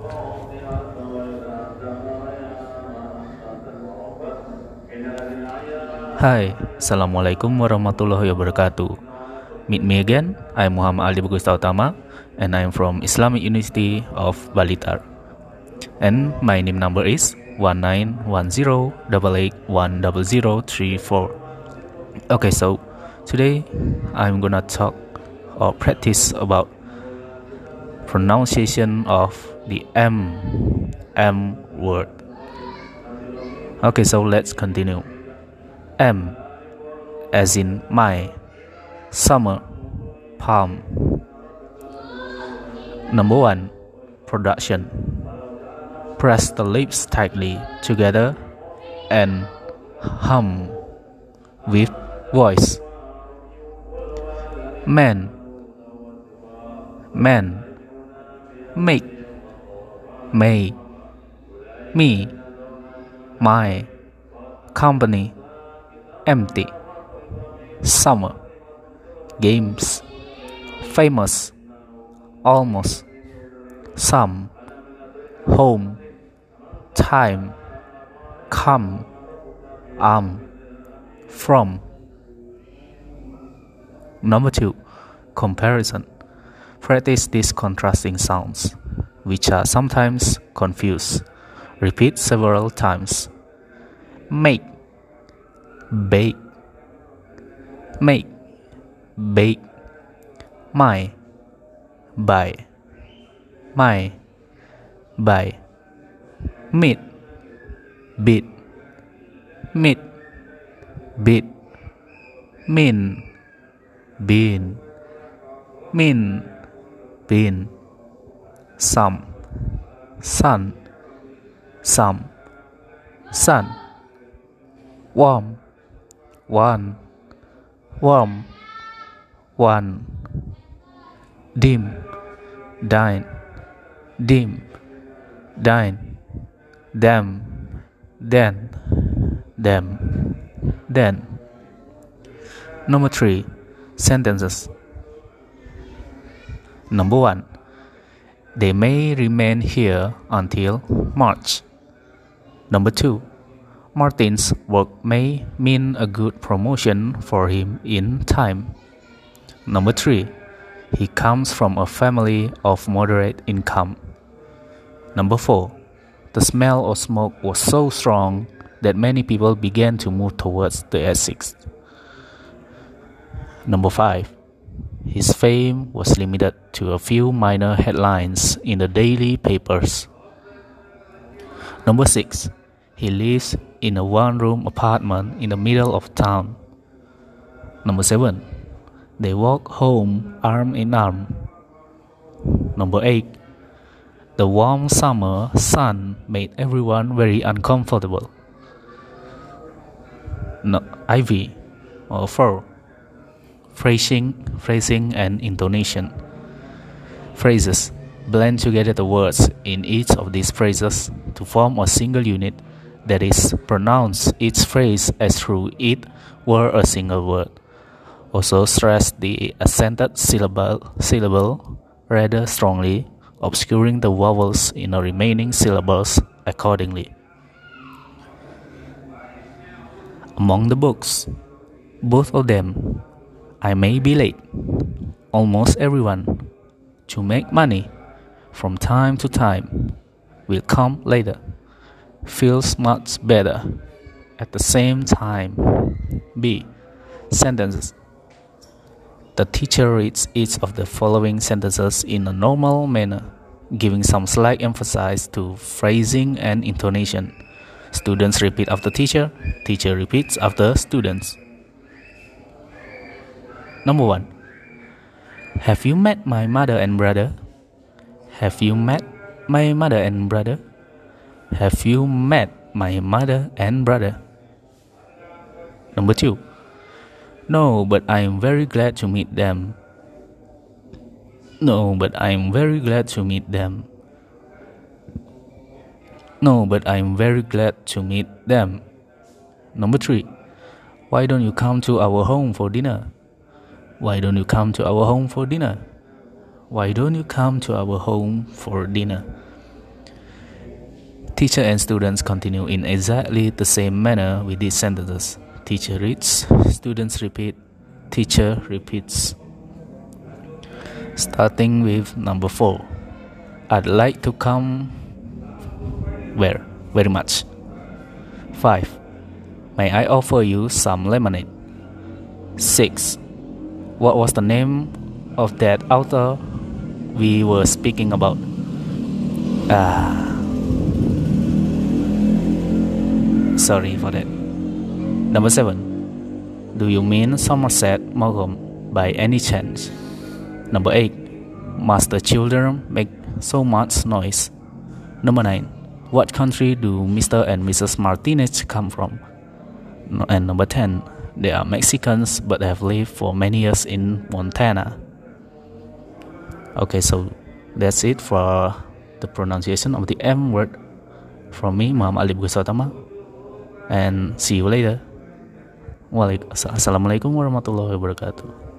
Hai, Assalamualaikum warahmatullahi wabarakatuh. Meet me again, I'm Muhammad Ali Bagusta Utama and I'm from Islamic University of Balitar. And my name number is 1910881034. Okay, so today I'm gonna talk or practice about pronunciation of the M M word. Okay, so let's continue. M as in my summer palm. Number one, production. Press the lips tightly together and hum with voice. Man, man, make, may, me, my, company empty, summer, games, famous, almost, some, home, time, come, am, from. Number two, comparison. Practice these contrasting sounds, which are sometimes confused. Repeat several times. Make. Bake. Make. Bake. My. Buy. My. Buy. Meet. Beat meet. Beat mean. Bean mean bean some sun some sun warm one warm one dim dine dim dine them then them then. Number three sentences number one they may remain here until march number two Martin's work may mean a good promotion for him in time. Number three, he comes from a family of moderate income. Number four, the smell of smoke was so strong that many people began to move towards the exits. Number five, his fame was limited to a few minor headlines in the daily papers. Number six, he lives in a one room apartment in the middle of town. Number 7. They walk home arm in arm. Number 8. The warm summer sun made everyone very uncomfortable. No, ivy or fur. Phrasing, phrasing and intonation. Phrases blend together the words in each of these phrases to form a single unit that is, pronounce each phrase as though it were a single word. Also stress the accented syllable, syllable rather strongly, obscuring the vowels in the remaining syllables accordingly. Among the books, both of them, I may be late, almost everyone, to make money from time to time, will come later feels much better. At the same time, B. Sentences. The teacher reads each of the following sentences in a normal manner, giving some slight emphasis to phrasing and intonation. Students repeat after teacher, teacher repeats after students. Number 1. Have you met my mother and brother? Have you met my mother and brother? Have you met my mother and brother? Number two. No, but I am very glad to meet them. No, but I am very glad to meet them. No, but I am very glad to meet them. Number three. Why don't you come to our home for dinner? Why don't you come to our home for dinner? Why don't you come to our home for dinner? Teacher and students continue in exactly the same manner with these sentences. Teacher reads, students repeat, teacher repeats. Starting with number four. I'd like to come where? Very much. 5. May I offer you some lemonade? 6. What was the name of that author we were speaking about? Ah. Sorry for that. Number 7. Do you mean Somerset Maugham by any chance? Number 8. Must the children make so much noise? Number 9. What country do Mr. and Mrs. Martinez come from? And number 10. They are Mexicans but have lived for many years in Montana. Okay, so that's it for the pronunciation of the M word from me, Muhammad Ali Gusatama. And see you later. Assalamualaikum warahmatullahi wabarakatuh.